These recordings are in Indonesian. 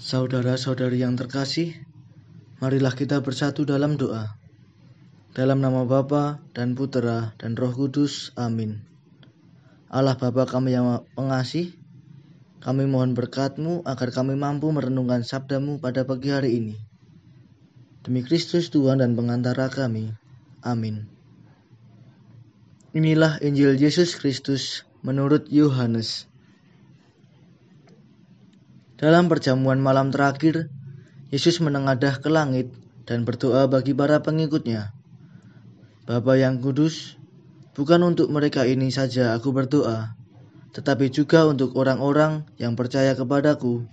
Saudara-saudari yang terkasih, marilah kita bersatu dalam doa. Dalam nama Bapa dan Putera dan Roh Kudus. Amin. Allah Bapa kami yang pengasih, kami mohon berkatmu agar kami mampu merenungkan sabdamu pada pagi hari ini. Demi Kristus Tuhan dan pengantara kami. Amin. Inilah Injil Yesus Kristus menurut Yohanes. Dalam perjamuan malam terakhir, Yesus menengadah ke langit dan berdoa bagi para pengikutnya. Bapa yang kudus, bukan untuk mereka ini saja aku berdoa, tetapi juga untuk orang-orang yang percaya kepadaku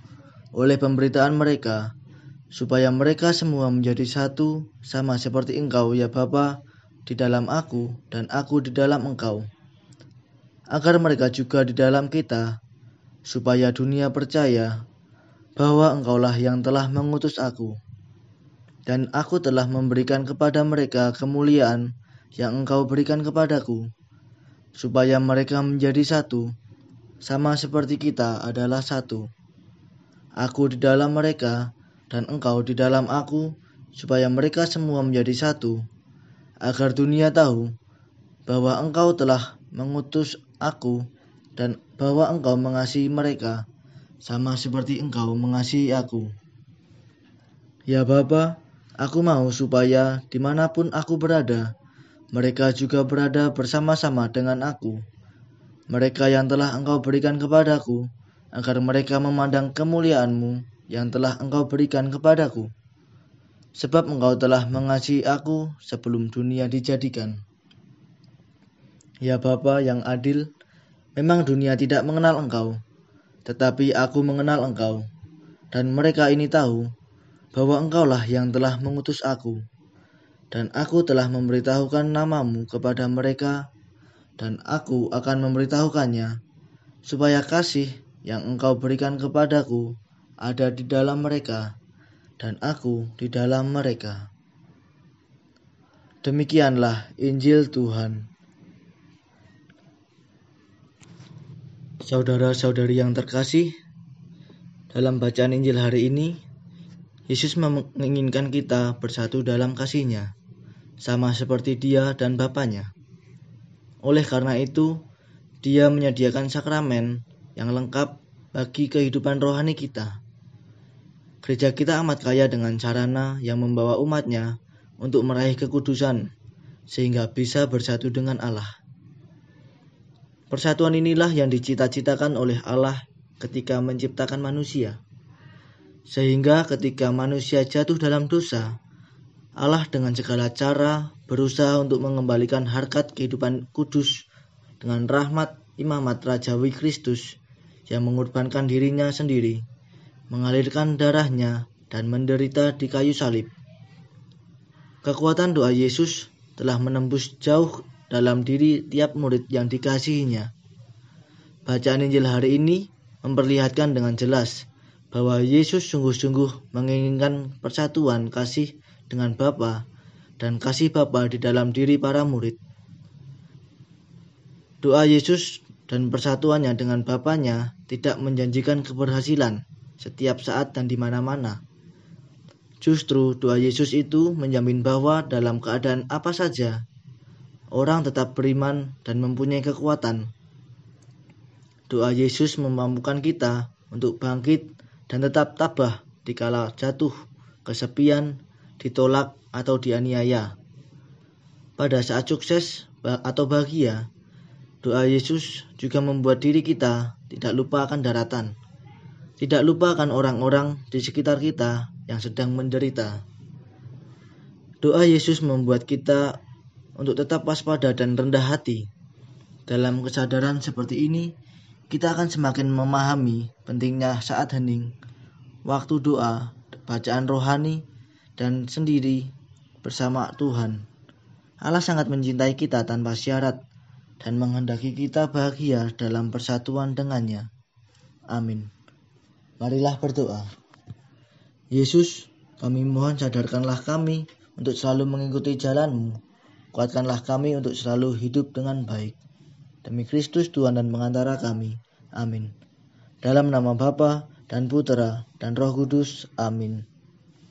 oleh pemberitaan mereka, supaya mereka semua menjadi satu sama seperti engkau ya Bapa di dalam aku dan aku di dalam engkau. Agar mereka juga di dalam kita, supaya dunia percaya bahwa engkaulah yang telah mengutus aku. Dan aku telah memberikan kepada mereka kemuliaan yang engkau berikan kepadaku, supaya mereka menjadi satu, sama seperti kita adalah satu. Aku di dalam mereka, dan engkau di dalam aku, supaya mereka semua menjadi satu, agar dunia tahu bahwa engkau telah mengutus aku dan bahwa engkau mengasihi mereka sama seperti engkau mengasihi aku. Ya Bapa, aku mau supaya di mana pun aku berada, mereka juga berada bersama-sama dengan aku. Mereka yang telah engkau berikan kepadaku, agar mereka memandang kemuliaanmu yang telah engkau berikan kepadaku sebab engkau telah mengasihi aku sebelum dunia dijadikan. Ya Bapa yang adil, memang dunia tidak mengenal engkau, tetapi aku mengenal engkau, dan mereka ini tahu bahwa engkaulah yang telah mengutus aku, dan aku telah memberitahukan namamu kepada mereka, dan aku akan memberitahukannya, supaya kasih yang engkau berikan kepadaku ada di dalam mereka, dan aku di dalam mereka. Demikianlah Injil Tuhan. Saudara-saudari yang terkasih, dalam bacaan Injil hari ini, Yesus menginginkan kita bersatu dalam kasihnya, sama seperti dia dan Bapaknya. Oleh karena itu, dia menyediakan sakramen yang lengkap bagi kehidupan rohani kita Gereja kita amat kaya dengan sarana yang membawa umatnya untuk meraih kekudusan, sehingga bisa bersatu dengan Allah. Persatuan inilah yang dicita-citakan oleh Allah ketika menciptakan manusia. Sehingga ketika manusia jatuh dalam dosa, Allah dengan segala cara berusaha untuk mengembalikan harkat kehidupan kudus dengan rahmat imamat Rajawi Kristus yang mengorbankan dirinya sendiri mengalirkan darahnya, dan menderita di kayu salib. Kekuatan doa Yesus telah menembus jauh dalam diri tiap murid yang dikasihinya. Bacaan Injil hari ini memperlihatkan dengan jelas bahwa Yesus sungguh-sungguh menginginkan persatuan kasih dengan Bapa dan kasih Bapa di dalam diri para murid. Doa Yesus dan persatuannya dengan Bapaknya tidak menjanjikan keberhasilan, setiap saat dan di mana-mana. Justru doa Yesus itu menjamin bahwa dalam keadaan apa saja, orang tetap beriman dan mempunyai kekuatan. Doa Yesus memampukan kita untuk bangkit dan tetap tabah dikala jatuh, kesepian, ditolak, atau dianiaya. Pada saat sukses atau bahagia, doa Yesus juga membuat diri kita tidak lupa akan daratan tidak lupakan orang-orang di sekitar kita yang sedang menderita. Doa Yesus membuat kita untuk tetap waspada dan rendah hati. Dalam kesadaran seperti ini, kita akan semakin memahami pentingnya saat hening, waktu doa, bacaan rohani, dan sendiri bersama Tuhan. Allah sangat mencintai kita tanpa syarat dan menghendaki kita bahagia dalam persatuan dengannya. Amin. Marilah berdoa. Yesus, kami mohon sadarkanlah kami untuk selalu mengikuti jalanmu. Kuatkanlah kami untuk selalu hidup dengan baik. Demi Kristus Tuhan dan pengantara kami. Amin. Dalam nama Bapa dan Putra, dan Roh Kudus. Amin.